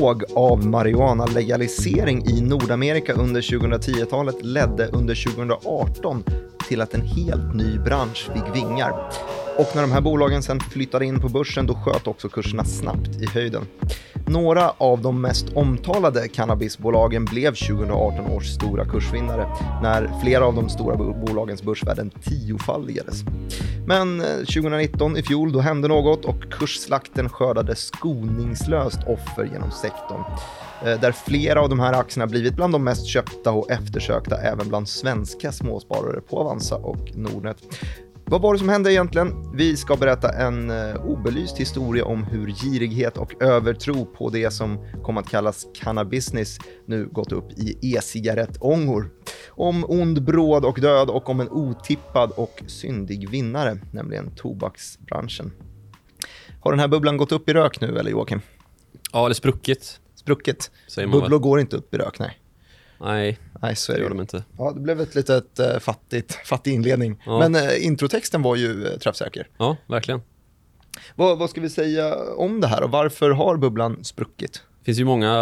Våg av marijuana-legalisering i Nordamerika under 2010-talet ledde under 2018 till att en helt ny bransch fick vingar. Och när de här bolagen sen flyttade in på börsen då sköt också kurserna snabbt i höjden. Några av de mest omtalade cannabisbolagen blev 2018 års stora kursvinnare när flera av de stora bolagens börsvärden tiofaldigades. Men eh, 2019, i fjol, då hände något och kursslakten skördade skoningslöst offer genom sektorn eh, där flera av de här aktierna blivit bland de mest köpta och eftersökta även bland svenska småsparare på Avanza och Nordnet. Vad var det som hände egentligen? Vi ska berätta en uh, obelyst historia om hur girighet och övertro på det som kom att kallas cannabisness nu gått upp i e-cigarettångor. Om ond bråd och död och om en otippad och syndig vinnare, nämligen tobaksbranschen. Har den här bubblan gått upp i rök nu eller Joakim? Ja, eller spruckit. Spruckit. Bubblor går inte upp i rök, nej. Nej, Nej, så det är gör det. de inte. Ja, det blev ett litet uh, fattigt, fattig inledning. Ja. Men uh, introtexten var ju uh, träffsäker. Ja, verkligen. Vad, vad ska vi säga om det här och varför har bubblan spruckit? Det finns ju många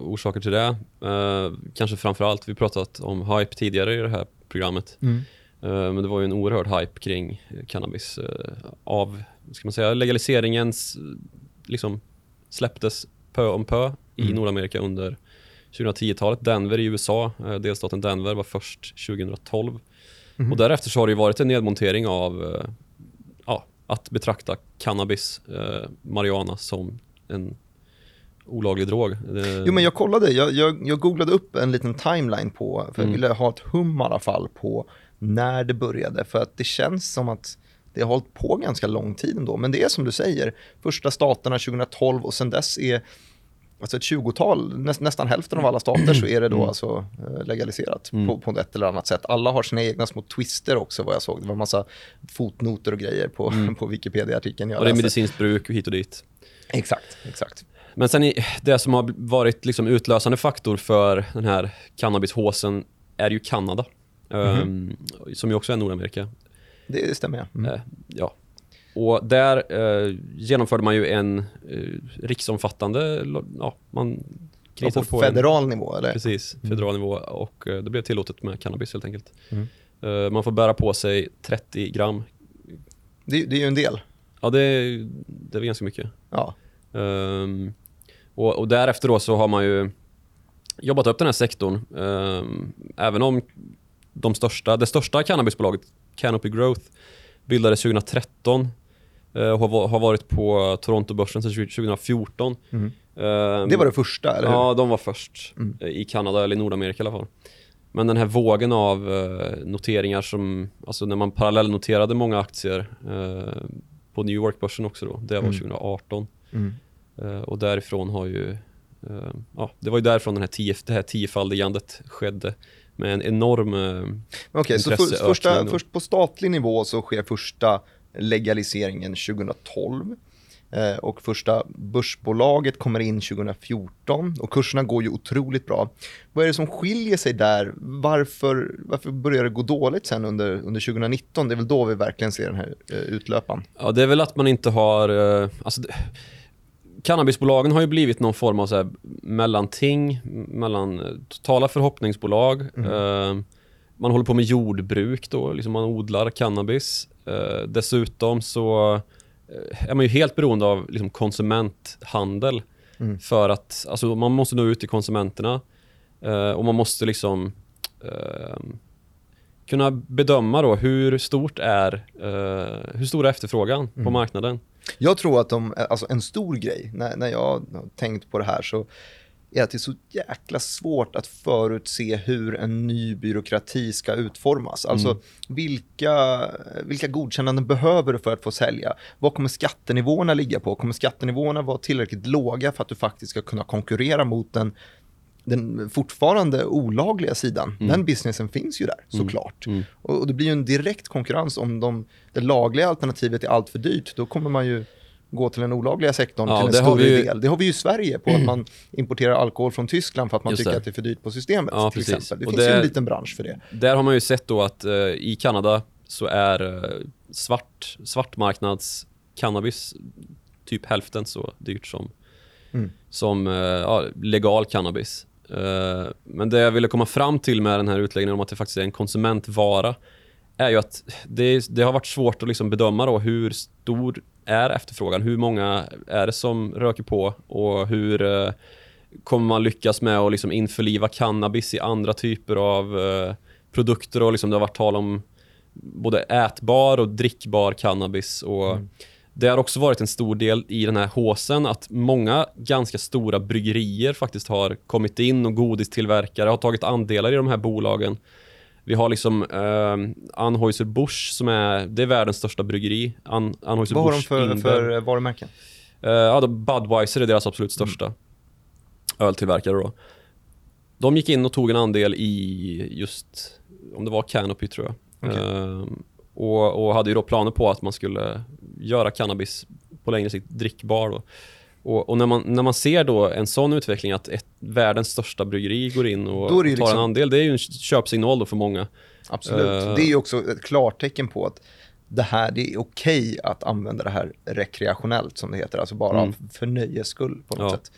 orsaker till det. Eh, kanske framför allt, vi pratat om hype tidigare i det här programmet. Eh, men det var ju en oerhörd hype kring cannabis. Av, ska man säga, legaliseringens, liksom släpptes pö om pö i Mm. Nordamerika under 2010-talet. Denver i USA, eh, delstaten Denver var först 2012. Mhm. Och därefter så har det ju varit en nedmontering av eh, ja, att betrakta cannabis, eh, marijuana, som en olaglig drog. Jo, men jag kollade, jag, jag, jag googlade upp en liten timeline på, för jag Mm. ville ha ett hum i alla fall på när det började, för att det känns som att det har hållit på ganska lång tid ändå. Men det är som du säger, första staterna 2012 och sen dess är alltså ett 20-tal, nä, nästan hälften av alla stater så är det då alltså eh, legaliserat Mm. på, på ett eller annat sätt. Alla har sina egna små twister också vad jag såg. Det var en massa fotnoter och grejer på, på Wikipedia-artikeln jag och det är läste. medicinskt bruk hit och dit. Exakt, exakt. Men sen det som har varit liksom utlösande faktor för den här cannabishåsen är ju Kanada. ehm, som ju också är Nordamerika. Det stämmer. ja. Mm. Eh, ja. Och där eh, genomförde man ju en eh, riksomfattande, ja, man Och kritade på på en, federal nivå, eller? Precis, federal nivå och eh, det blev tillåtet med cannabis helt enkelt. Mm. Eh, man får bära på sig 30 gram. Det, det är ju en del. Ja, det, är- det är ganska mycket. Ja. Ehm, och, och därefter då så har man ju jobbat upp den här sektorn. Ehm, även om de största, det största cannabisbolaget, Canopy Growth, bildades 2013 eh, och har, va- har varit på Toronto-börsen sedan 2014. Mm. Ehm, Det var det första, eller hur? Ja, de var först Mm. eh, i Kanada eller i Nordamerika i alla fall. Men den här vågen av eh, noteringar som, alltså när man parallellnoterade många aktier eh, på New York-börsen också då, det var Mm. 2018. Mm. Eh, och därifrån har ju, eh, ja, det var ju därifrån den här tio, det här tiofaldigandet skedde med en enorm eh, Okej, så för, första, först på statlig nivå så sker första legaliseringen 2012. Eh, och första börsbolaget kommer in 2014 och kurserna går ju otroligt bra. Vad är det som skiljer sig där? Varför, varför börjar det gå dåligt sen under, under 2019? Det är väl då vi verkligen ser den här eh, utlöpan. Ja, det är väl att man inte har... Eh, alltså, det, cannabisbolagen har ju blivit någon form av så här, mellanting mellan totala förhoppningsbolag. Eh, man håller på med jordbruk då, liksom man odlar cannabis. Eh, dessutom så eh, är man ju helt beroende av liksom, konsumenthandel. Mm. För att alltså, man måste nå ut till konsumenterna eh, och man måste liksom eh, kunna bedöma då hur stort är eh, hur stor är efterfrågan på Mm. marknaden. Jag tror att de, alltså en stor grej, när, när jag har tänkt på det här så är att det är så jäkla svårt att förutse hur en ny byråkrati ska utformas. Alltså vilka, vilka godkännanden behöver du för att få sälja? Vad kommer skattenivåerna ligga på? Kommer skattenivåerna vara tillräckligt låga för att du faktiskt ska kunna konkurrera mot den, den fortfarande olagliga sidan? Den businessen finns ju där såklart. Mm. Och, och det blir ju en direkt konkurrens om de, det lagliga alternativet är allt för dyrt. Då kommer man ju gå till den olagliga sektorn Ja, till en det har större vi ju- del. Det har vi ju i Sverige på att man importerar alkohol från Tyskland för att man Just tycker det. att det är för dyrt på systemet. Ja, till precis. exempel. Det Och finns ju det- en liten bransch för det. Där har man ju sett då att eh, i Kanada så är eh, svart, svartmarknads cannabis typ hälften så dyrt som Mm. som eh, ja, legal cannabis. Eh, men det jag ville komma fram till med den här utläggningen om att det faktiskt är en konsumentvara är ju att det, det har varit svårt att liksom bedöma då hur stor är efterfrågan? Hur många är det som röker på och hur eh, kommer man lyckas med att liksom införliva cannabis i andra typer av eh, produkter och liksom det har varit tal om både ätbar och drickbar cannabis och Mm. det har också varit en stor del i den här håsen att många ganska stora bryggerier faktiskt har kommit in och godistillverkare har tagit andelar i de här bolagen. Vi har liksom eh, Anheuser-Busch som är, det är världens största bryggeri. An, Anheuser-Busch Vad har de för, för varumärken? Eh, ja, då Budweiser är deras absolut största öltillverkare då. De gick in och tog en andel i just, om det var Canopy tror jag. Okej. Eh, och, och hade ju då planer på att man skulle göra cannabis på längre sikt drickbar då. Och, och när, man, när man ser då en sån utveckling att ett, världens största bryggeri går in och tar liksom- en andel, det är ju en köpsignal för många. Absolut. Eh. Det är ju också ett klartecken på att det här, det är okej att använda det här rekreationellt som det heter, alltså bara Mm. för nöjes skull på något Ja. sätt.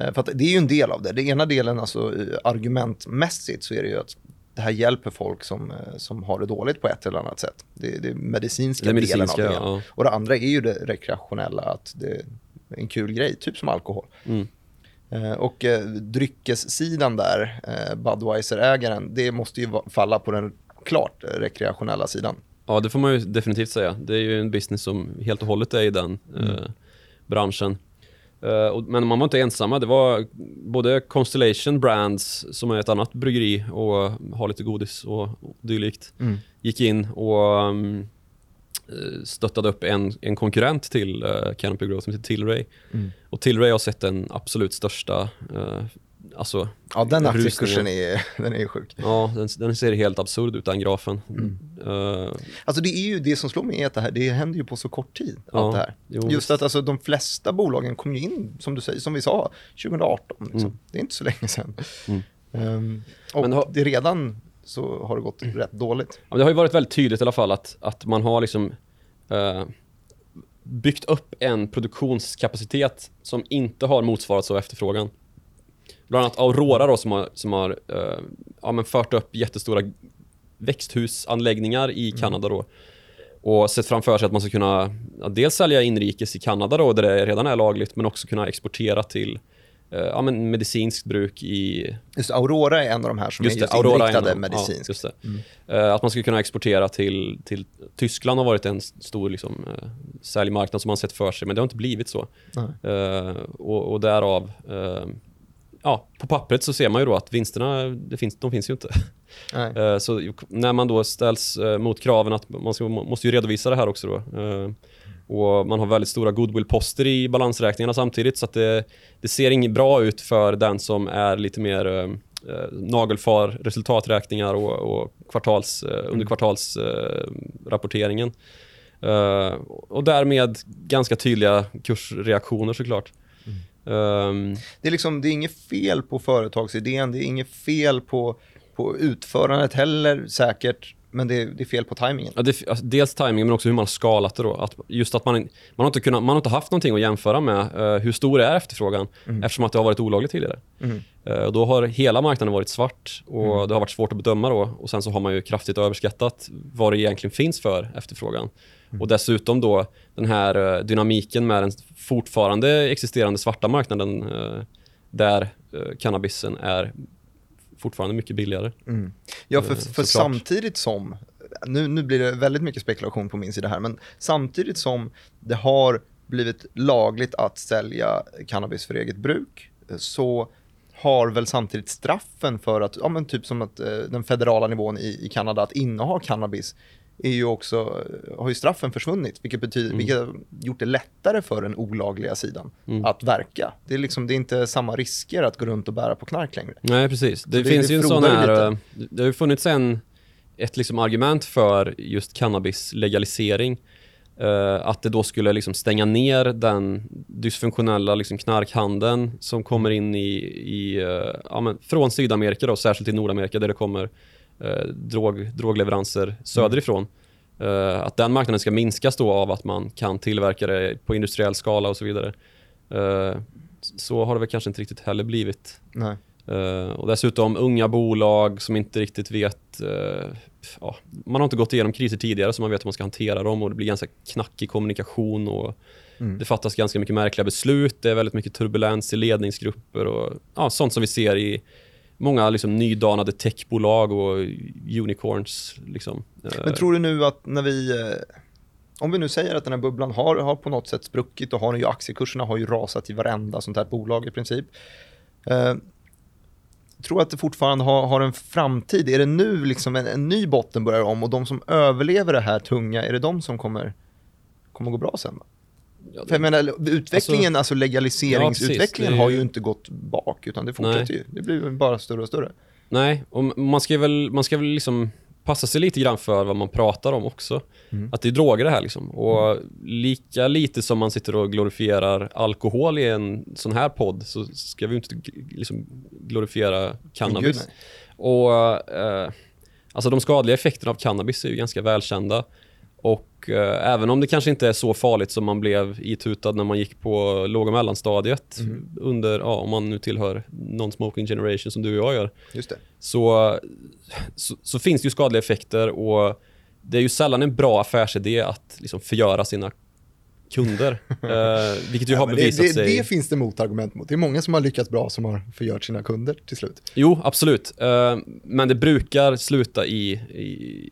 Eh, För det är ju en del av det. Den ena delen, alltså argumentmässigt, så är det ju att det här hjälper folk som, eh, som har det dåligt på ett eller annat sätt. Det, är medicinska, medicinska, delen av det. ja. Och det andra är ju det rekreationella, att det en kul grej, typ som alkohol. Mm. Eh, Och eh, dryckessidan där, eh, Budweiser-ägaren, det måste ju falla på den klart eh, rekreationella sidan. Ja, det får man ju definitivt säga. Det är ju en business som helt och hållet är i den eh, branschen. Eh, och, men man var inte ensamma. Det var både Constellation Brands, som är ett annat bryggeri och har lite godis och, och dylikt, gick in och um, stöttade upp en, en konkurrent till uh, Canopy Growth som heter Tilray. Och Tilray har sett den absolut största, eh, alltså Ja, den aktiekursen är, den är ju sjuk. Ja, den, den ser helt absurd ut den grafen. Eh, Alltså det är ju det som slår mig är att det här, det händer ju på så kort tid, Ja, allt det här. jo, Just att alltså, de flesta bolagen kom ju in, som du säger, som vi sa, 2018. Liksom. Det är inte så länge sedan. Ehm, och Men har- det redan så har det gått rätt dåligt. Ja, det har ju varit väldigt tydligt i alla fall att, att man har liksom eh, byggt upp en produktionskapacitet som inte har motsvarats av efterfrågan. Bland annat Aurora då, som har, som har eh, ja, men fört upp jättestora växthusanläggningar i Kanada då. Och sett framför sig att man ska kunna ja, dels sälja inrikes i Kanada då, där det redan är lagligt, men också kunna exportera till ja, men medicinskt bruk i Just Aurora är en av de här som Just är just Aurora är inriktade av- medicinskt. Ja, just det. Eh, att man skulle kunna exportera till, till Tyskland har varit en stor liksom, uh, säljmarknad som man sett för sig, men det har inte blivit så. Eh, och, och därav, eh, ja, på pappret så ser man ju då att vinsterna, det finns, de finns ju inte. Nej. Eh, så när man då ställs eh, mot kraven att man ska, måste ju redovisa det här också då. Och man har väldigt stora goodwill-poster i balansräkningarna samtidigt så det, det ser inget bra ut för den som är lite mer eh, eh, nagelfar resultaträkningar och, och kvartals, eh, under kvartalsrapporteringen. Eh. Eh, och därmed ganska tydliga kursreaktioner såklart. Ehm, Det är, liksom, det är inget fel på företagsidén, det är inget fel på, på utförandet heller säkert, men det är, det är fel på tajmingen. Ja, det, alltså, dels timing men också hur man har skalat det då. Att just att man, man, har inte kunnat, man har inte haft någonting att jämföra med eh, hur stor är efterfrågan eftersom att det har varit olagligt tidigare. Mm. Och då har hela marknaden varit svart och det har varit svårt att bedöma då. Och sen så har man ju kraftigt överskattat vad det egentligen finns för efterfrågan. Och dessutom då den här eh, dynamiken med den fortfarande existerande svarta marknaden eh, där cannabisen är fortfarande mycket billigare. Mm. Ja, för, Eh, för samtidigt som, nu, nu blir det väldigt mycket spekulation på min sida här, men samtidigt som det har blivit lagligt att sälja cannabis för eget bruk, eh, så har väl samtidigt straffen för att, ja men typ som att eh, den federala nivån i, i Kanada, att inneha cannabis, är ju också, har ju straffen försvunnit, vilket, betyder, vilket har gjort det lättare för den olagliga sidan att verka. Det är, liksom, det är inte samma risker att gå runt och bära på knark längre. Nej, precis. Det, det- finns det ju en sån här... lite. eh, Det har ju funnits en, ett liksom argument för just cannabis-legalisering. eh, att det då skulle liksom stänga ner den dysfunktionella liksom knarkhandeln som kommer in i, i eh, ja, från Sydamerika, då, särskilt i Nordamerika där det kommer eh, drog, drogleveranser söderifrån. Eh, att den marknaden ska minskas då av att man kan tillverka det på industriell skala och så vidare. Eh, så har det väl kanske inte riktigt heller blivit. Nej. Eh, och dessutom unga bolag som inte riktigt vet... eh, ja, man har inte gått igenom kriser tidigare så man vet hur man ska hantera dem och det blir ganska knackig kommunikation och Mm. det fattas ganska mycket märkliga beslut. Det är väldigt mycket turbulens i ledningsgrupper och ja, sånt som vi ser i många liksom, nydanade techbolag och unicorns. Liksom. Men tror du nu att när vi, eh, om vi nu säger att den här bubblan har, har på något sätt spruckit och har ju aktiekurserna har ju rasat i varenda sånt här bolag i princip. Eh, tror att det fortfarande har, har en framtid? Är det nu liksom en, en ny botten börjar om och de som överlever det här tunga, är det de som kommer, kommer gå bra sen? Då? Ja, För jag menar, utvecklingen, alltså, legaliseringsutvecklingen Ja, precis. Har ju- inte gått bak, utan det fortsätter ju. Det blir bara större och större. Nej, och man ska väl, man ska väl liksom passa sig lite grann för vad man pratar om också. Mm. Att det är droger det här liksom. Och lika lite som man sitter och glorifierar alkohol i en sån här podd så ska vi inte liksom glorifiera cannabis. Gud, nej. och eh, alltså de skadliga effekterna av cannabis är ju ganska välkända. Och eh, även om det kanske inte är så farligt som man blev itutad när man gick på låg och mellanstadiet under, ja, om man nu tillhör non-smoking generation som du och jag gör Just det. så, så, så finns det ju skadliga effekter och det är ju sällan en bra affärsidé att liksom förgöra sina kunder. eh, vilket ju har Men det, bevisat det, sig. det finns det motargument mot. Det är många som har lyckats bra som har förgört sina kunder till slut. Jo, absolut. Eh, men det brukar sluta i, i,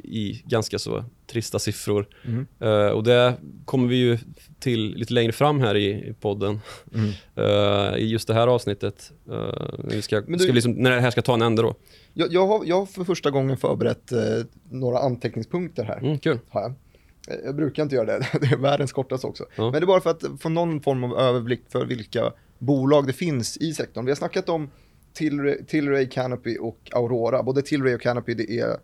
i ganska så trista siffror. Mm. Eh, och det kommer vi ju till lite längre fram här i, i podden. Mm. Eh, I just det här avsnittet. Eh, vi ska, du- ska liksom, när det här ska ta en ände då. Jag, jag, har, jag har för första gången förberett eh, några anteckningspunkter här. Mm, kul. Har jag. Eh, jag brukar inte göra det, det är världens kortaste också. Ja. Men det är bara för att få någon form av överblick för vilka bolag det finns i sektorn. Vi har snackat om Tilray, Tilray Canopy och Aurora. Både Tilray och Canopy det är,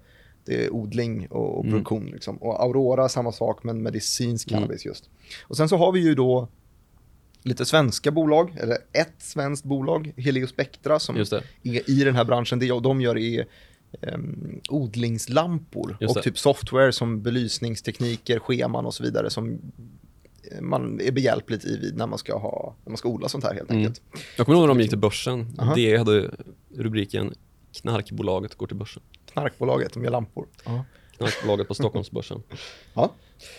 det är odling och, och Mm. produktion. Liksom. Och Aurora samma sak men medicinsk cannabis just. Och sen så har vi ju då lite svenska bolag, eller ett svenskt bolag, Heliospectra, som är i den här branschen. Det de gör är um, odlingslampor Just och det. typ software som belysningstekniker, scheman och så vidare som eh, man är behjälpligt i vid när man ska, ha, när man ska odla sånt här helt Mm. enkelt. Jag kommer ihåg när de gick till börsen. Aha. Det hade rubriken Knarkbolaget går till börsen. Knarkbolaget, de gör lampor. Knarkbolaget på Stockholmsbörsen. Ja.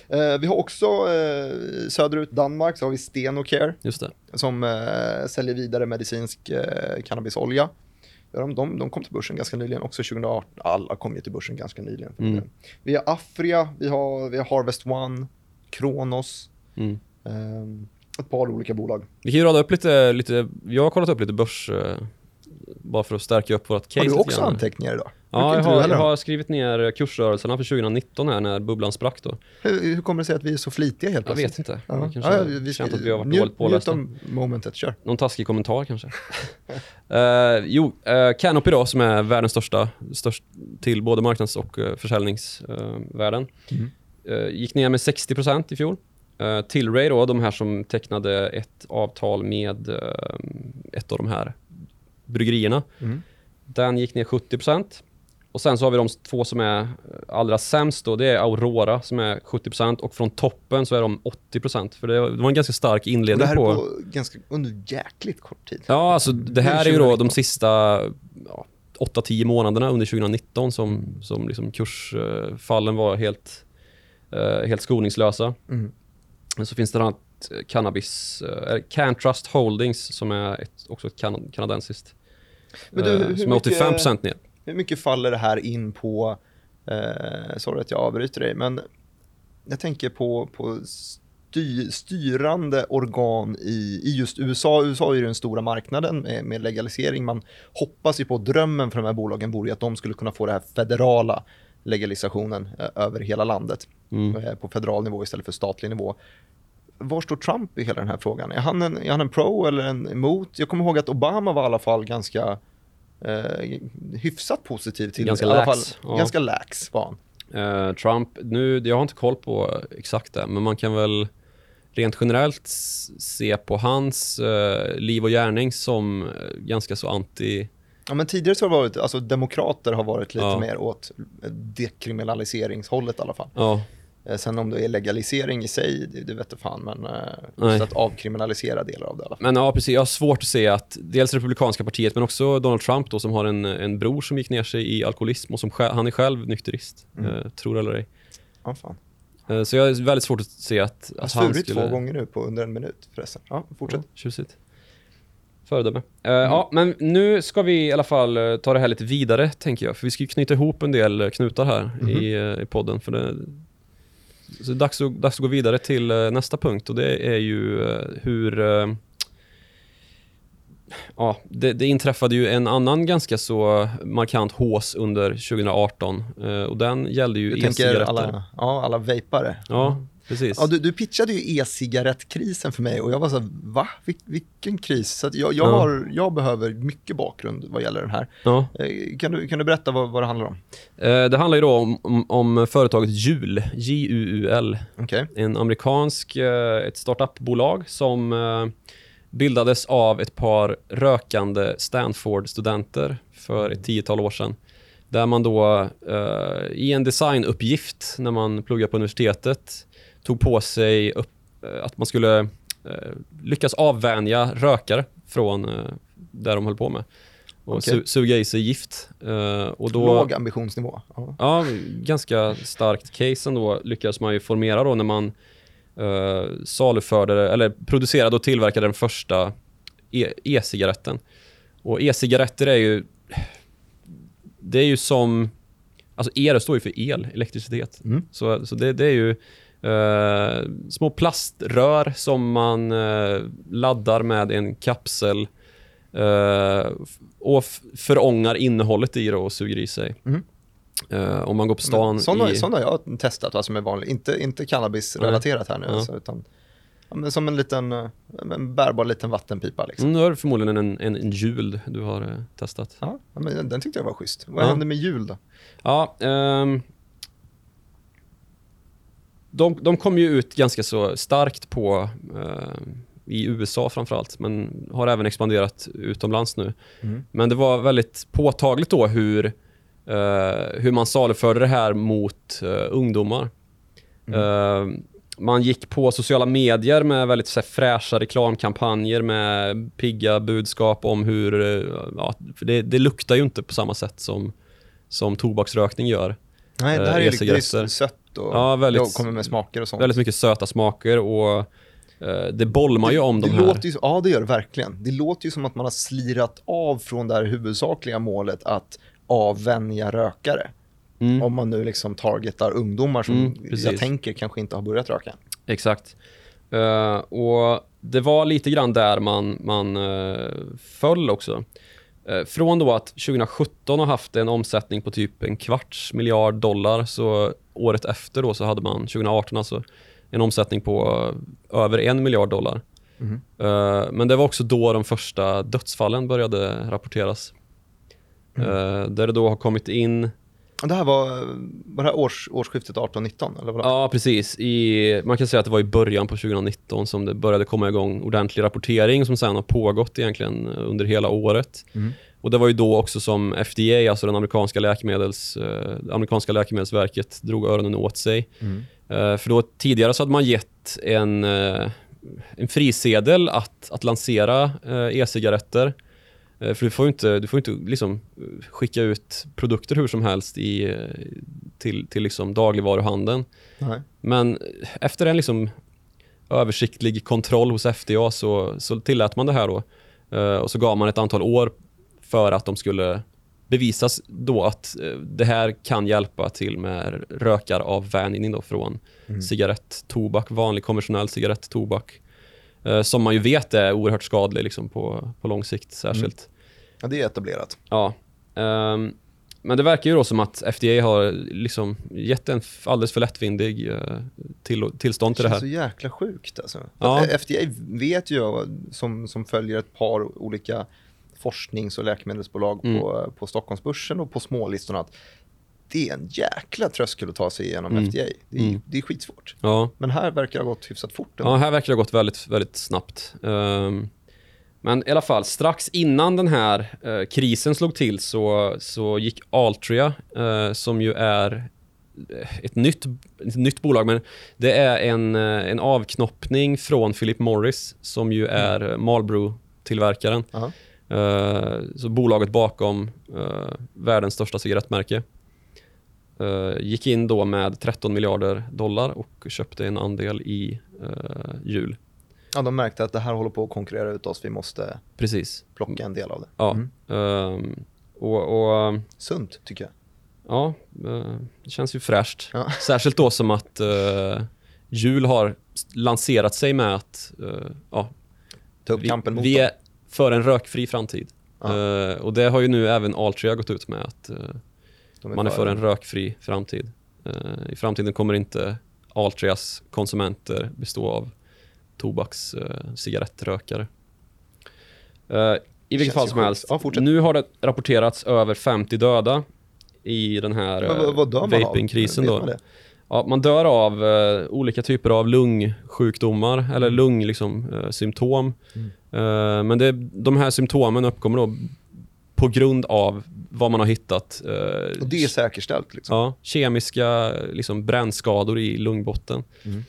Eh, vi har också eh, söderut Danmark så har vi Stenocare Just det. som eh, säljer vidare medicinsk eh, cannabisolja. De, de, de kom till börsen ganska nyligen, också 2018. Alla kom ju till börsen ganska nyligen. Mm. Vi har Afria, vi har, vi har Harvest One, Kronos, Mm. ehm, ett par olika bolag. Vi kan ju rada upp lite, lite, jag har kollat upp lite börs eh, bara för att stärka upp vårt case Har du också anteckningar idag? Ja, jag har, jag ha? har skrivit ner kursrörelserna för 2019 här när bubblan sprack då. Hur, hur kommer det sig att vi är så flitiga helt Jag plötsligt? vet inte. Ja. Jag kanske Ja, vi känt att vi har varit njut, dåligt pålästa. njut momentet, kör. Någon taskig kommentar kanske. uh, jo, uh, Canopy då som är världens största, störst till både marknads och uh, försäljningsvärden. Mm. Eh, gick ner med 60% i fjol. Uh, Tilray då, de här som tecknade ett avtal med eh, ett av de här bryggerierna. Mm. Den gick ner 70%. Och sen så har vi de två som är allra sämst då. Det är Aurora som är 70% och från toppen så är de 80%. För det var en ganska stark inledning det här på... är på ganska, under jäkligt kort tid. Ja, alltså det här är ju då 2019. de sista ja, 8-10 månaderna under 2019 som, som liksom kursfallen var helt, eh, helt skoningslösa. Mm. Så finns det annat eh, cannabis, eh, eller Cantrust Holdings som är ett, också ett kan, kanadensiskt. Men du, som är mycket- 85% ner. Hur mycket faller det här in på, eh, sorry att jag avbryter dig, men jag tänker på, på sty, styrande organ i, i just USA. USA är ju den stora marknaden med, med legalisering. Man hoppas ju på, drömmen för de här bolagen vore ju att de skulle kunna få det här federala legalisationen eh, över hela landet Mm. eh, på federal nivå istället för statlig nivå. Var står Trump i hela den här frågan? Är han en, är han en pro eller en emot? Jag kommer ihåg att Obama var i alla fall ganska eh, hyfsat positiv till Ganska i alla lax, ja. Ganska lax var han. Eh, Trump, nu, jag har inte koll på exakt det, men man kan väl rent generellt se på hans eh, liv och gärning som eh, ganska så anti... Ja, men tidigare så har det varit, alltså demokrater har varit lite Ja. mer åt dekriminaliseringshållet i alla fall. Ja, Sen om det är legalisering i sig, det, det vet jag fan, men eh, Nej. just att avkriminalisera delar av det i alla fall. Men ja, precis. Jag har svårt att se att dels Republikanska partiet, men också Donald Trump då, som har en, en bror som gick ner sig i alkoholism och som han är själv nykterist, Mm. eh, tror eller ej. Ja, fan. Eh, så jag har väldigt svårt att se att, att han skulle... två gånger nu på under en minut förresten. Ja, fortsätt. Ja, tjusigt. Föredöme. Eh, Ja, men nu ska vi i alla fall eh, ta det här lite vidare, tänker jag. För vi ska ju knyta ihop en del eh, knutar här i, eh, i podden. För det, så dags att, dags att gå vidare till eh, nästa punkt och det är ju eh, hur... eh, Ja, det, det inträffade ju en annan ganska så markant hås under 2018 eh, och den gällde ju Du tänker e-cigaretter. alla, ja, alla vapare. Ja, precis. Ja, du, du pitchade ju e-cigarettkrisen för mig och jag var så här, va? Vil, vilken kris? Så jag, jag, Ja. har, jag behöver mycket bakgrund vad gäller den här. ja. Eh, Kan du, kan du berätta vad, vad det handlar om? Eh, Det handlar ju om, om, om företaget Jul, J-U-U-L. Okej. En amerikansk, eh, ett startupbolag som eh, bildades av ett par rökande Stanford-studenter för ett tiotal år sedan. Där man då eh, i en designuppgift när man pluggade på universitetet tog på sig upp, eh, att man skulle eh, lyckas avvänja rökare från eh, där de höll på med. Och Okej. su- suga i sig gift. Eh, och då, Låg ambitionsnivå. Ja. Ja, ganska starkt case ändå lyckades man ju formera då när man uh, saluförde, eller producerade och tillverkade den första e- e-cigaretten. Och e-cigaretter är ju, det är ju som, alltså e står ju för el, elektricitet. Mm. Så, så det, det är ju eh, små plaströr som man eh, laddar med en kapsel f- och förångar innehållet i det och suger i sig. Mm. Om man går på stan Sådana, i... sådana har jag testat, vad som är vanligt. Inte, inte cannabis-relaterat här nu, Ja. alltså, utan ja, men som en liten, en bärbar liten vattenpipa. Liksom. Mm, nu är det förmodligen en, en, en jul du har testat. Ja, men den, tyckte jag var schysst. Vad Ja. hände med jul då? Ja, ehm, de, de kom ju ut ganska så starkt på eh, i USA framförallt, men har även expanderat utomlands nu. Mm. Men det var väldigt påtagligt då hur, eh, hur man saluförde det här mot eh, ungdomar. Eh, man gick på sociala medier med väldigt så här, fräscha reklamkampanjer med pigga budskap om hur, ja, det, det luktar ju inte på samma sätt som, som tobaksrökning gör. Nej, det här är ju lite det sött och Ja, väldigt- kommer med smaker och sånt. Väldigt mycket söta smaker och eh, det bolmar ju om det de här. låter ju, ja, det gör det verkligen. Det låter ju som att man har slirat av från det här huvudsakliga målet att avvänja rökare. Mm. Om man nu liksom targetar ungdomar som Mm, jag tänker kanske inte har börjat röka. Exakt. Eh, och det var lite grann där man, man eh, föll också. Eh, från då att 2017 har haft en omsättning på typ en kvarts miljard dollar så året efter då så hade man 2018 alltså en omsättning på eh, över en miljard dollar. Eh, men det var också då de första dödsfallen började rapporteras. Eh, där det då har kommit in Det här var, var det här års, årsskiftet 18-19? Eller vad? Ja, precis. I, man kan säga att det var i början på 2019 som det började komma igång ordentlig rapportering som sen har pågått egentligen under hela året. Mm. Och det var ju då också som FDA, alltså den amerikanska, läkemedels, eh, amerikanska läkemedelsverket, drog öronen åt sig. Mm. Eh, för då tidigare så hade man gett en, eh, en frisedel att, att lansera eh, e-cigaretter. Eh, för du får ju inte, du får inte liksom eh, skicka ut produkter hur som helst i, eh, till, till liksom dagligvaruhandeln. Nej. Men efter en liksom översiktlig kontroll hos FDA så, så tillät man det här då. Och så gav man ett antal år för att de skulle bevisas då att det här kan hjälpa till med rökaravvänjning då från Mm. cigarett, tobak, vanlig konventionell cigarett, tobak. Eh, som man ju vet är oerhört skadlig liksom på, på lång sikt särskilt. Ja, det är etablerat. Ja. ehm, men det verkar ju då som att FDA har liksom gett en alldeles för lättvindig eh, till, tillstånd till det känns här. så jäkla sjukt alltså. Ja. Att FDA vet ju, som, som följer ett par olika forsknings och läkemedelsbolag Mm. på, på Stockholmsbörsen och på smålistorna, att det är en jäkla tröskel att ta sig igenom Mm. FDA. Det är, Mm. det är skitsvårt. Ja. Men här verkar det ha gått hyfsat fort. ja, här verkar det ha gått väldigt, väldigt snabbt. Ehm, men i alla fall, strax innan den här eh, krisen slog till så, så gick Altria, eh, som ju är ett nytt, ett nytt bolag, men det är en, eh, en avknoppning från Philip Morris som ju är mm. Marlboro-tillverkaren. Ja. Eh, så bolaget bakom eh, världens största cigarettmärke. Eh, gick in då med 13 miljarder dollar och köpte en andel i uh, jul. Ja, de märkte att det här håller på att konkurrera ut oss. Vi måste Precis. plocka en del av det. Ja. Mm. Um, och, och, Sunt, tycker jag. Ja, uh, det känns ju fräscht. Ja. Särskilt då som att uh, jul har lanserat sig med att uh, ja, Ta upp kampen mot vi är för en rökfri framtid. Ja. och det har ju nu även Altria gått ut med att är man är för en rökfri framtid. Uh, I framtiden kommer inte Altrias konsumenter bestå av tobaks uh, cigarettrökare. Uh, I vilket fall som helst, ja, nu har det rapporterats över 50 döda i den här uh, vapingkrisen. Då. Ja, man dör av uh, olika typer av lungsjukdomar eller mm. lungsymptom. Liksom, uh, mm. men det, de här symptomen uppkommer då på grund av vad man har hittat. Eh, och det är säkerställt? Liksom. Ja, kemiska liksom, brännskador i lungbotten. Mm.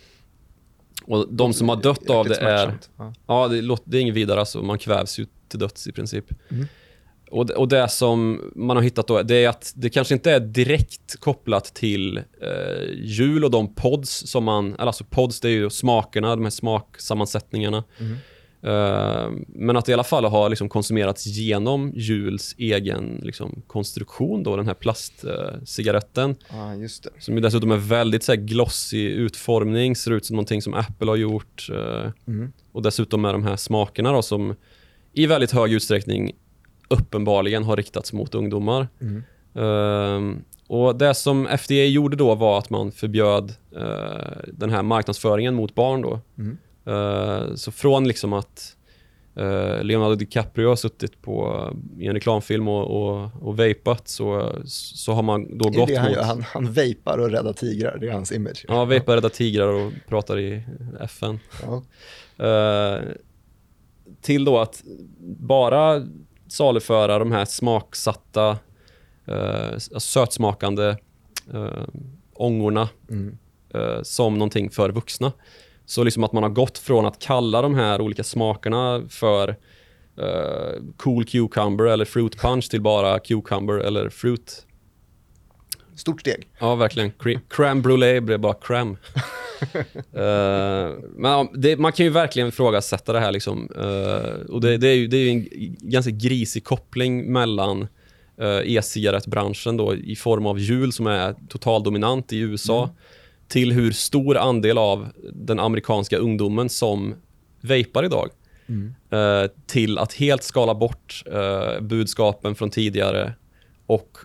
Och de som har dött av det är... Ja, ja det, låter, det är inget vidare. Alltså, man kvävs ju till döds i princip. Mm. Och, det, och det som man har hittat då, det är att det kanske inte är direkt kopplat till eh, jul och de pods som man... Alltså pods, det är ju smakerna, de här smaksammansättningargarna. Mm. Uh, men att det i alla fall har liksom konsumerats genom Jules egen liksom, konstruktion, då, den här plastcigaretten. Ah, just det. Som dessutom är väldigt så här, glossig utformning, ser ut som någonting som Apple har gjort. Uh, mm. Och dessutom med de här smakerna då, som i väldigt hög utsträckning uppenbarligen har riktats mot ungdomar. Mm. Uh, och Det som FDA gjorde då var att man förbjöd uh, den här marknadsföringen mot barn. Då. Mm. Uh, så från liksom att uh, Leonardo DiCaprio har suttit på, i en reklamfilm och, och, och vapat så, så har man då gått han, mot... Han, han vapar och räddar tigrar, det är hans image. Ja, vapar, räddar tigrar och pratar i FN. Ja. Uh, till då att bara saluföra de här smaksatta, uh, sötsmakande uh, ångorna mm. uh, som någonting för vuxna. Så liksom att man har gått från att kalla de här olika smakerna för uh, cool cucumber eller fruit punch till bara cucumber eller fruit. Stort steg. Ja, verkligen. Crème brûlée blev bara crème. uh, men det, man kan ju verkligen ifrågasätta det här. Liksom. Uh, och det, det, är ju, det är en ganska grisig koppling mellan e-cigarettbranschen då, i form av jul som är totaldominant i USA mm till hur stor andel av den amerikanska ungdomen som vejpar idag. Mm. Eh, till att helt skala bort eh, budskapen från tidigare och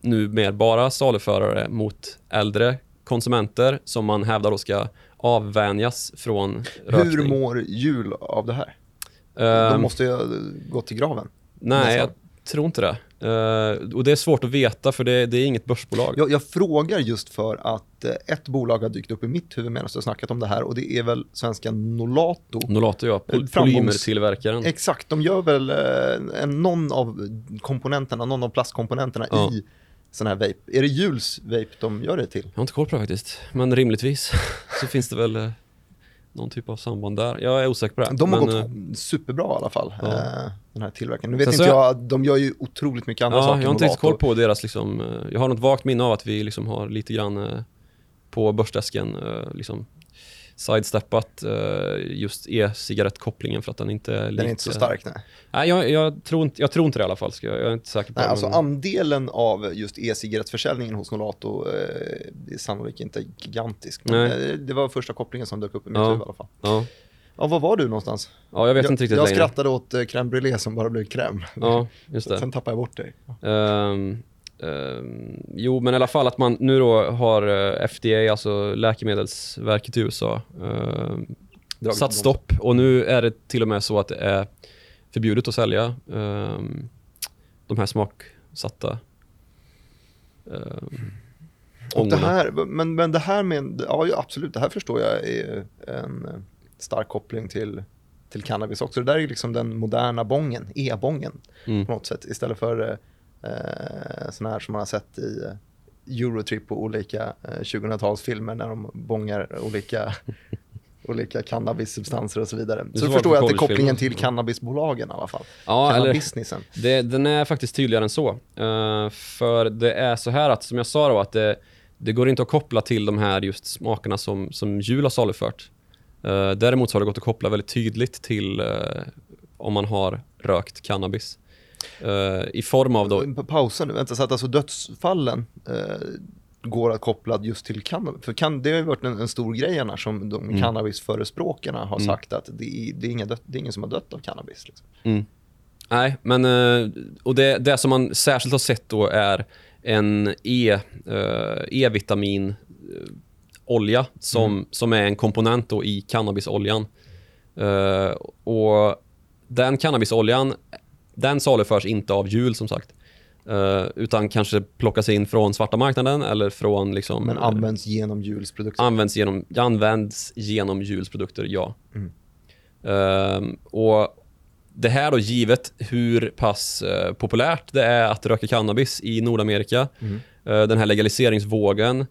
nu mer bara saluförare mot äldre konsumenter som man hävdar då ska avvänjas från rökning. Hur mår jul av det här? Uh, De måste ju gå till graven. Nej, jag tror inte det. Uh, och det är svårt att veta för det, det är inget börsbolag. Jag, jag, frågar just för att uh, ett bolag har dykt upp i mitt huvud medan har snackat om det här och det är väl svenska Nolato. Nolato ja, Pol polymertillverkaren. Exakt, de gör väl en, någon av komponenterna, någon av plastkomponenterna ja. i sån här vape. Är det Jules vape de gör det till? Jag har inte koll på det faktiskt, men rimligtvis så finns det väl någon typ av samband där. Jag är osäker på det. De har men, gått äh, superbra i alla fall, ja. äh, den här tillverkaren. Nu vet inte jag, de gör ju otroligt mycket andra ja, saker. Jag har inte riktigt koll på deras, liksom, eh, jag har något vagt minne av att vi liksom har lite grann på börsdesken liksom, sidesteppat uh, just e-cigarettkopplingen för att den inte är Den är inte så stark, nej. Nej, jag, jag, tror inte, jag tror inte det i alla fall. Ska jag, jag är inte säker på nej, det. Alltså, men... Andelen av just e-cigarettförsäljningen hos Nolato eh, är sannolikt inte gigantisk. Men nej. det var första kopplingen som dök upp i mitt ja. huvud i alla fall. Ja. Ja, var var du någonstans? Ja, jag vet jag, inte riktigt Jag längre. skrattade åt eh, crème brûlée som bara blev crème. Ja, just det. Sen tappade jag bort dig. Um, jo, men i alla fall att man nu då har eh, FDA, alltså Läkemedelsverket i USA, uh, satt stopp. Och nu är det till och med så att det är förbjudet att sälja um, de här smaksatta och det här, men, men det här med, ja absolut, det här förstår jag är en stark koppling till, till cannabis också. Det där är liksom den moderna bongen, e-bongen mm. på något sätt. Istället för eh, sådana här som man har sett i, Eurotrip på olika eh, 2000-talsfilmer när de bångar olika, olika cannabissubstanser och så vidare. Så så förstår jag att det är kopplingen till cannabisbolagen i alla fall. Ja, eller Cannabisnissen. det, den är faktiskt tydligare än så. Eh, för det är så här att, som jag sa då, att det, det går inte att koppla till de här just smakerna som, som jul har salufört. Uh, däremot så har det gått att koppla väldigt tydligt till eh, om man har rökt cannabis. Eh, I form av då, Pa- Pausa nu, vänta, så att alltså dödsfallen eh, går att koppla just till cannabis. För kan, det har ju varit en, en stor grej annars som de Mm. cannabisförespråkarna har sagt att det, är- det, är inga dött, det är ingen som har dött av cannabis. Liksom. Mm. Nej, men eh, och det, det som man särskilt har sett då är en E, E-vitamin olja som, som är en komponent då i cannabisoljan. Eh, och den cannabisoljan, den saluförs inte av jul som sagt. Eh, utan kanske plockas in från svarta marknaden eller från liksom Men eh, används genom julsprodukter. används genom, används genom julsprodukter, ja. Mm. Ehm, och det här då givet hur pass eh, populärt det är att röka cannabis i Nordamerika, Mm. den här legaliseringsvågen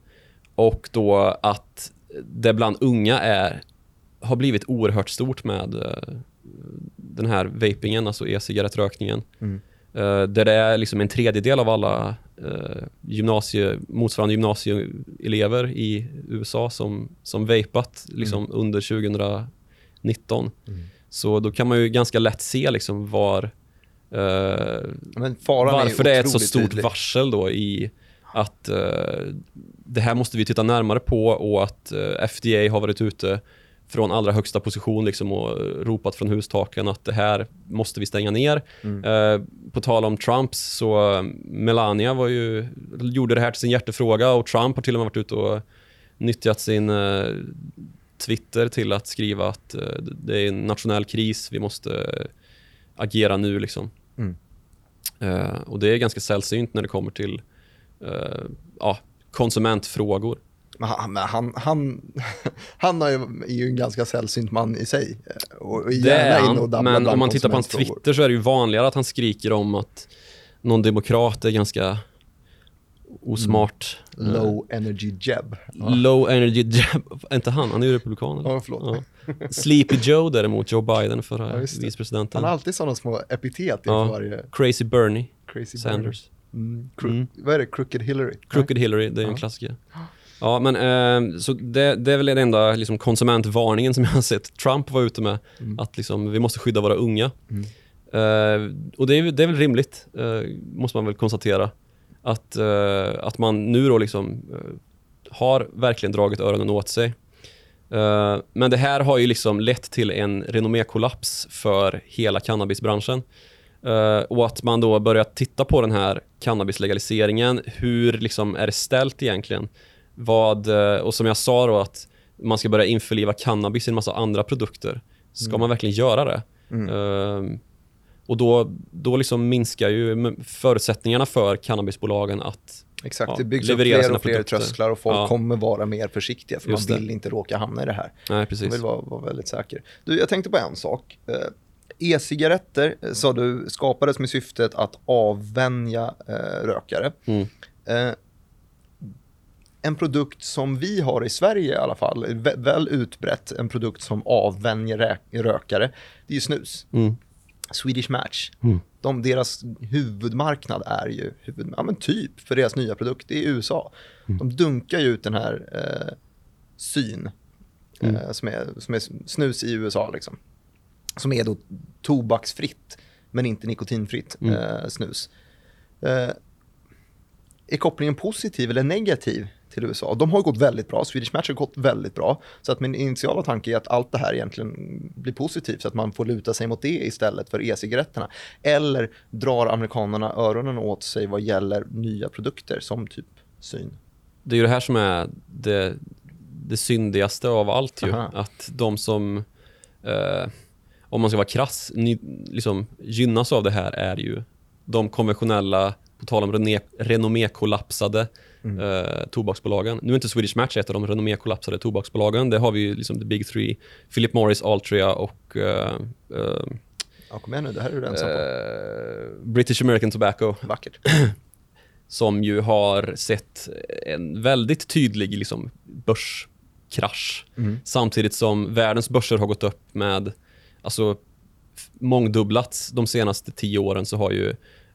och då att det bland unga är, har blivit oerhört stort med den här vapingen, alltså e-cigarettrökningen. Mm. Eh, där det är liksom en tredjedel av alla uh, gymnasie, motsvarande gymnasieelever i USA som, som vapat liksom under 2019. Mm. Så då kan man ju ganska lätt se liksom var, faran varför det är ett så stort tydlig. varsel då i att det här måste vi titta närmare på och att FDA har varit ute från allra högsta position liksom och ropat från hustaken att det här måste vi stänga ner. Mm. Eh, på tal om Trumps så eh, Melania var ju, gjorde det här till sin hjärtefråga och Trump har till och med varit ute och nyttjat sin eh, Twitter till att skriva att eh, det är en nationell kris, vi måste eh, agera nu liksom. Mm. Eh, och det är ganska sällsynt när det kommer till ja, konsumentfrågor. Men han, han, han, han är ju en ganska sällsynt man i sig. eh, Och Det gärna är inne han, och men om man tittar på hans. Twitter så är det ju vanligare att han skriker om att någon demokrat är ganska osmart. Mm. Eh, Low energy jab. Ja, Low energy jab. Är inte han? Han är ju republikan. Eller? ja förlåt. Ja. Sleepy Joe däremot, Joe Biden, förra Ja, det. vicepresidenten. Han har alltid sådana små epitet inför Ja. varje Crazy Bernie crazy Sanders. Mm. Cro- Mm. Vad är det? Crooked Hillary? Crooked Hillary, det är en Ja. klassiker. Ja, men eh, så det, det är väl den enda liksom, konsumentvarningen som jag har sett Trump vara ute med. Mm. Att liksom, vi måste skydda våra unga. Mm. Eh, och det är, det är väl rimligt, eh, måste man väl konstatera. Att, eh, att man nu då liksom eh, har verkligen dragit öronen åt sig. Eh, men det här har ju liksom lett till en renommékollaps för hela cannabisbranschen. Eh, och att man då börjar titta på den här cannabislegaliseringen. Hur liksom är det ställt egentligen? Vad, eh, och som jag sa då att man ska börja införliva cannabis i en massa andra produkter. Ska man verkligen göra det? Mm. Eh, och då, då liksom minskar ju förutsättningarna för cannabisbolagen att Exakt, Ja, det byggs upp fler och fler produkter. trösklar och folk Ja. kommer vara mer försiktiga för Just man det. vill inte råka hamna i det här. Nej, Man precis. vill vara, vara väldigt säker. Du, jag tänkte på en sak. Eh, E-cigaretter, eh, sa du, skapades med syftet att avvänja eh, rökare. Mm. Eh, en produkt som vi har i Sverige i alla fall, vä- väl utbrett, en produkt som avvänjer rökare, det är ju snus. Mm. Swedish Match. Mm. De, deras huvudmarknad är ju, huvud, ja men typ för deras nya produkt, det är USA. Mm. De dunkar ju ut den här eh, syn, Mm. eh, som, är, som är snus i USA liksom. Som är då tobaksfritt, men inte nikotinfritt Mm. eh, snus. Eh, är kopplingen positiv eller negativ till USA? De har gått väldigt bra, Swedish Match har gått väldigt bra. Så att min initiala tanke är att allt det här egentligen blir positivt, så att man får luta sig mot det istället för e-cigaretterna. Eller drar amerikanerna öronen åt sig vad gäller nya produkter som typ syn? Det är ju det här som är det, det syndigaste av allt ju. Aha. Att de som, eh, om man ska vara krass, ny, liksom, gynnas av det här är ju de konventionella, på tal om renommékollapsade Mm. eh, tobaksbolagen. Nu är inte Swedish Match ett av de renommékollapsade tobaksbolagen. Det har vi ju liksom the big three. Philip Morris, Altria och eh, eh, Ja, kom igen nu, det här är du ensam på. eh, British American Tobacco. Vackert. som ju har sett en väldigt tydlig liksom, börskrasch. Mm. Samtidigt som världens börser har gått upp med alltså, mångdubblats de senaste tio åren så har ju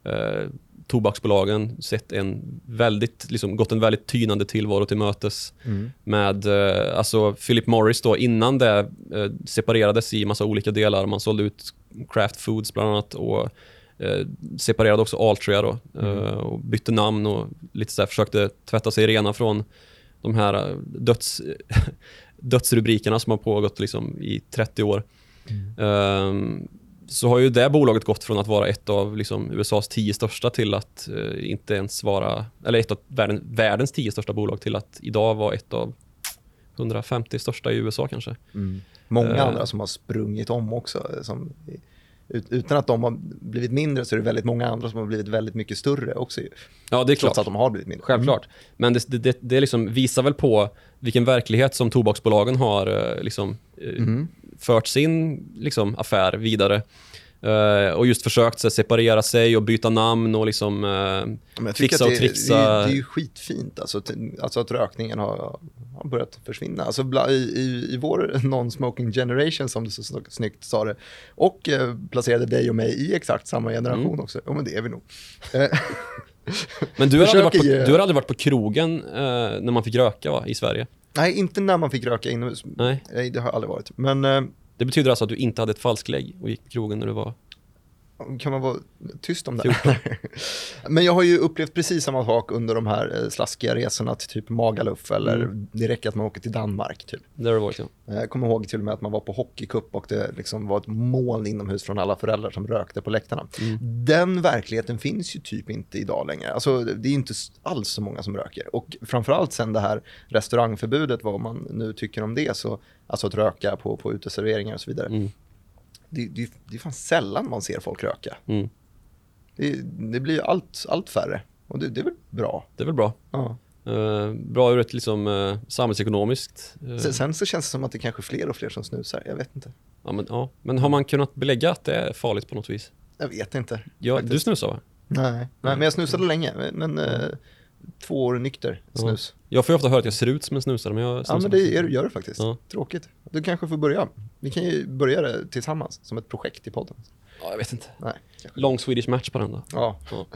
eh, tobaksbolagen sett en väldigt, liksom, gått en väldigt tynande tillvaro till mötes Mm. med eh, alltså Philip Morris då innan det eh, separerades i massa olika delar. Man sålde ut Kraft Foods bland annat och eh, separerade också Altria då Mm. eh, och bytte namn och lite så här försökte tvätta sig rena från de här eh, döds, dödsrubrikerna som har pågått liksom i 30 år. Ehm, så har ju det bolaget gått från att vara ett av liksom USAs tio största till att eh, inte ens vara, eller ett av världen, världens tio största bolag till att idag vara ett av 150 största i USA kanske. Mm. Många Eh. andra som har sprungit om också. eh, Som, utan att de har blivit mindre så är det väldigt många andra som har blivit väldigt mycket större också. ju. Ja, det är Trots klart. att de har blivit mindre. Självklart. Men det, det, det, det liksom visar väl på vilken verklighet som tobaksbolagen har eh, liksom, eh, Mm. fört sin liksom, affär vidare. Eh, och just försökt så, här, separera sig och byta namn och liksom, jag tycker fixa och det, trixa. Det, är- det är ju skitfint alltså, alltså att rökningen har, har börjat försvinna. Alltså i, i, I vår non-smoking generation som du så sn- snyggt sa det. Och eh, placerade dig och mig i exakt samma generation Mm. också. Ja men det är vi nog. Men du har, aldrig varit på, du har aldrig varit på krogen när man fick röka va, i Sverige? nej, inte när man fick röka inomhus. Nej. Nej, det har aldrig varit. Men det betyder alltså att du inte hade ett falsklägg och gick på krogen när du var kan man vara tyst om det? Men jag har ju upplevt precis samma sak under de här eh, slaskiga resorna till typ Magaluf eller Mm. det räcker att man åker till Danmark typ. Där har du varit ja. Jag kommer ihåg till och med att man var på hockeycup och det liksom var ett moln inomhus från alla föräldrar som rökte på läktarna. Den verkligheten finns ju typ inte idag längre. Alltså, det är inte alls så många som röker. Och framförallt sen det här restaurangförbudet, vad man nu tycker om det, så, alltså att röka på, på uteserveringar och så vidare. Mm. Det, det, det är fan sällan man ser folk röka. Mm. Det, det blir ju allt, allt färre. Och det, det är väl bra. Det är väl bra. Ja. Eh, bra ur ett liksom, eh, samhällsekonomiskt. eh, Sen, sen så känns det som att det kanske är fler och fler som snusar. Jag vet inte. ja, men, ja. men har man kunnat belägga att det är farligt på något vis? Jag vet inte. Ja, faktiskt. du snusar va? Nej, nej men jag snusade länge. Men eh, två år nykter snus. Jag får ju ofta höra att jag ser ut som en snusare men jag Ja, men det inte. gör det faktiskt. Ja. Tråkigt. Du kanske får börja. Vi kan ju börja det tillsammans som ett projekt i podden. Ja, jag vet inte. Nej, kanske. Long Swedish match på den då. Ja. Ja.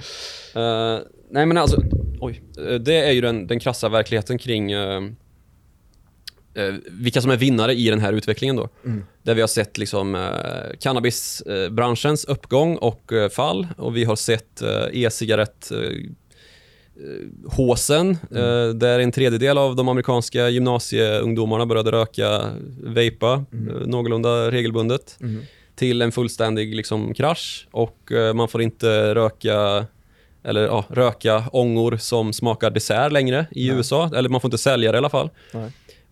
Eh, nej men alltså, oj. Eh, det är ju den, den krassa verkligheten kring eh, eh, vilka som är vinnare i den här utvecklingen då. Mm. Där vi har sett liksom eh, cannabisbranschens uppgång och fall och vi har sett e-cigarett håsen, eh, där en tredjedel av de amerikanska gymnasieungdomarna började röka, vapa eh, någorlunda regelbundet Mm. till en fullständig liksom, krasch och eh, man får inte röka eller ja, röka ångor som smakar dessert längre i Nej. USA, eller man får inte sälja det i alla fall.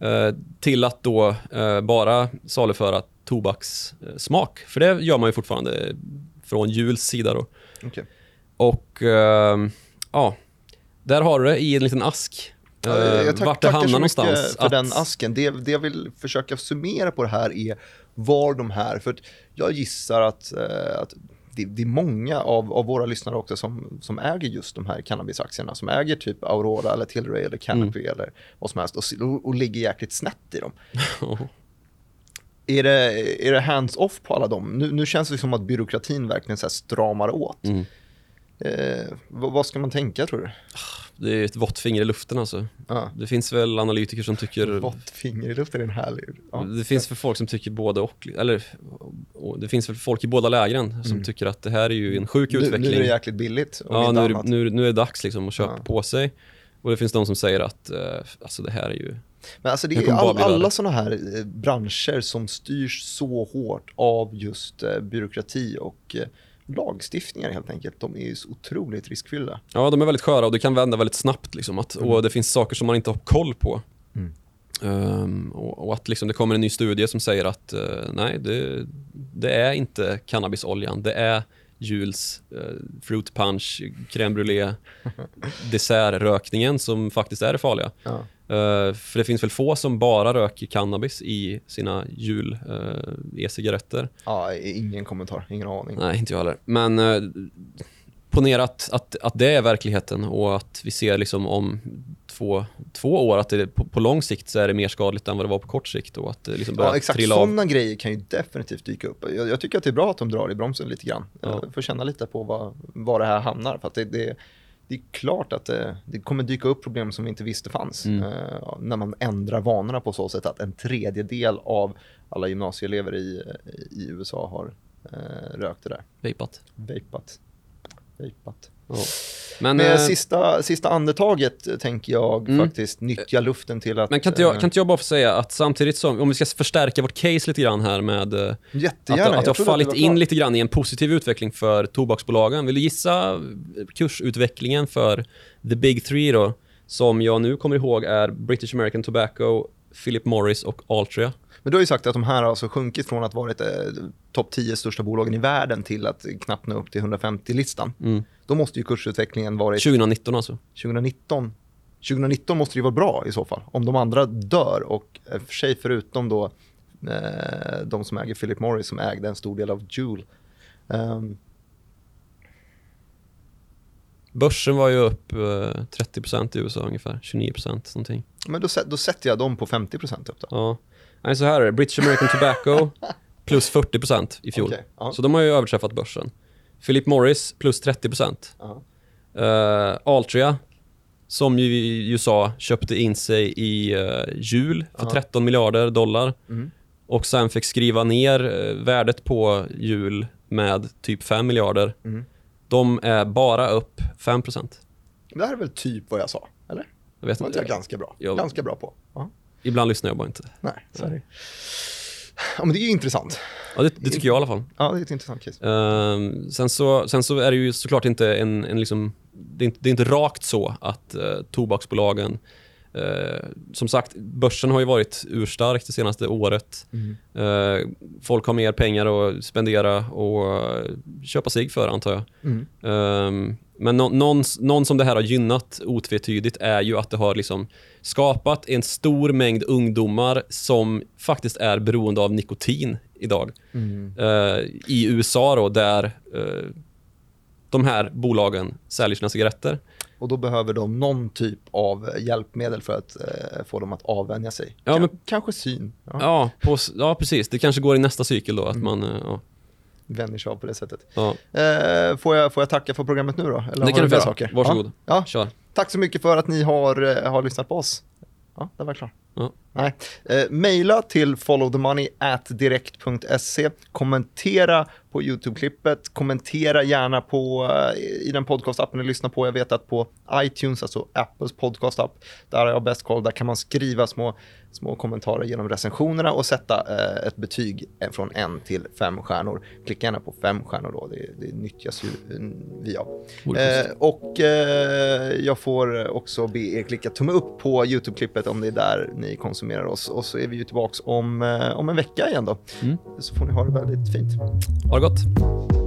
Eh, till att då eh, bara saluföra tobakssmak, för det gör man ju fortfarande från Juls sida då. Okej. Och ja, där har du det i en liten ask. Ja, Eh, jag tack, vart det tackar hamnar så mycket någonstans. för att- den asken. Det, det jag vill försöka summera på det här är var de här, för jag gissar att, eh, att det, det är många av, av våra lyssnare också som, som äger just de här cannabisaktierna, som äger typ Aurora eller Tilray eller Canopy Mm. eller vad som helst och, och, ligger jäkligt snett i dem. Är det, är det hands-off på alla dem? Nu, nu känns det som att byråkratin verkligen så stramar åt. Mm. Eh, vad, ska man tänka tror du? Det är ett vått finger i luften alltså. Ja. Det finns väl analytiker som tycker... Vått finger i luften är en härlig... Ja. Det finns väl folk som tycker både och, eller det finns väl folk i båda lägren som tycker att det här är ju en sjuk Mm. Nu, utveckling. nu är det jäkligt billigt. ja, nu är, nu, nu är det dags liksom att köpa Ja. på sig. Och det finns de som säger att eh, alltså det här är ju... Men alltså det är all, alla sådana här eh, branscher som styrs så hårt av just eh, byråkrati och eh, lagstiftningar helt enkelt. De är ju så otroligt riskfyllda. Ja, de är väldigt sköra och det kan vända väldigt snabbt. Liksom, att, Och det finns saker som man inte har koll på. Mm. Ehm, och, och att liksom, det kommer en ny studie som säger att eh, nej, det, det är inte cannabisoljan. Det är Jules eh, fruit punch, crème brûlée, dessertrökningen som faktiskt är det farliga. Ja. Eh, för det finns väl få som bara röker cannabis i sina jul eh, e-cigaretter. ja, ingen kommentar, ingen aning. Nej, inte jag heller. Men på ponera att, att, att det är verkligheten och att vi ser liksom om två, två år att det på, på lång sikt så är det mer skadligt än vad det var på kort sikt och att det liksom Ja, exakt. av. Sådana grejer kan ju definitivt dyka upp. Jag, jag tycker att det är bra att de drar i bromsen lite grann. Ja. Får känna lite på vad, var det här hamnar. För det, det, det är klart att det, det kommer dyka upp problem som vi inte visste fanns. Mm. eh, när man ändrar vanorna på så sätt att en tredjedel av alla gymnasieelever i, i USA har eh, rökt det där. Vapat. Vapat. Vapat. Ja. Men, Med eh, sista, sista andetaget tänker jag Mm. faktiskt nyttja luften till att... men kan, inte jag, eh, kan inte jag bara få säga att samtidigt som, om vi ska förstärka vårt case lite grann här med eh, att, Jättegärna. att det Jag har fallit in lite grann i en positiv utveckling för tobaksbolagen. Vill du gissa kursutvecklingen för the big three då? Som jag nu kommer ihåg är British American Tobacco, Philip Morris och Altria. Men du har ju sagt att de här har alltså sjunkit från att varit eh, topp 10 största bolagen i världen till att knappt nå upp till 150-listan. Mm. Då måste ju kursutvecklingen varit 2019 alltså. 2019. 2019 måste det ju vara bra i så fall, om de andra dör och eh, för sig förutom då eh, de som äger Philip Morris som ägde en stor del av Juul. Ehm, Börsen var ju upp eh, 30% i USA ungefär, 29% någonting. men då, då sätter jag dem på 50% upp då. Ja. Nej, så här är det. British American Tobacco plus 40% i fjol. Okej, ja. Så de har ju överträffat börsen. Philip Morris plus 30%. Ja. Uh, Altria, som ju USA köpte in sig i uh, jul för Ja. 13 miljarder dollar Mm. och sen fick skriva ner eh, värdet på jul med typ 5 miljarder. Mm. De är bara upp 5%. Det här är väl typ vad jag sa, eller? Jag vet Det var inte jag inte. ganska bra. Jag- Ganska bra på. Ibland lyssnar jag bara inte. Nej, så är det. Ja, men det är ju intressant. Ja, det, det tycker jag i alla fall. Ja, det är ett intressant case. Ehm, sen, så, sen så är det ju såklart inte en, en liksom, det är inte, det är inte rakt så att uh, tobaksbolagen eh, som sagt, börsen har ju varit urstark det senaste året. Eh, folk har mer pengar att spendera och eh, köpa sig för antar jag. Mm. Ehm, men nå- någon, någon som det här har gynnat otvetydigt är ju att det har liksom skapat en stor mängd ungdomar som faktiskt är beroende av nikotin idag. Mm. Eh, I USA då, där eh, de här bolagen säljer sina cigaretter. Och då behöver de någon typ av hjälpmedel för att eh, få dem att avvänja sig. Ja, men- Kanske syn. Ja. Ja, på, ja, precis. Det kanske går i nästa cykel då. Att man, eh, ja, Vänjer sig av på det sättet. ja. Eh, får, jag, får jag tacka för programmet nu då? Eller Det kan du få göra. Varsågod. Ja. ja. Kör. Tack så mycket för att ni har, eh, har lyssnat på oss. Ja, det var klart. Ja. Nej. Eh, maila till followthemoney@direkt.se. Kommentera på YouTube-klippet. Kommentera gärna på, eh, i den podcastappen ni lyssnar på. Jag vet att på iTunes, alltså Apples podcastapp, där har jag bäst koll. Där kan man skriva små, små kommentarer genom recensionerna och sätta eh, ett betyg från en till fem stjärnor. Klicka gärna på fem stjärnor då. Det, det nyttjas ju eh, vi av. Eh, och eh, jag får också be er klicka tumme upp på YouTube-klippet om det är där ni konsumerar oss. Och så är vi ju tillbaks om, eh, om en vecka igen då. Mm. Så får ni ha det väldigt fint. Ha det gott.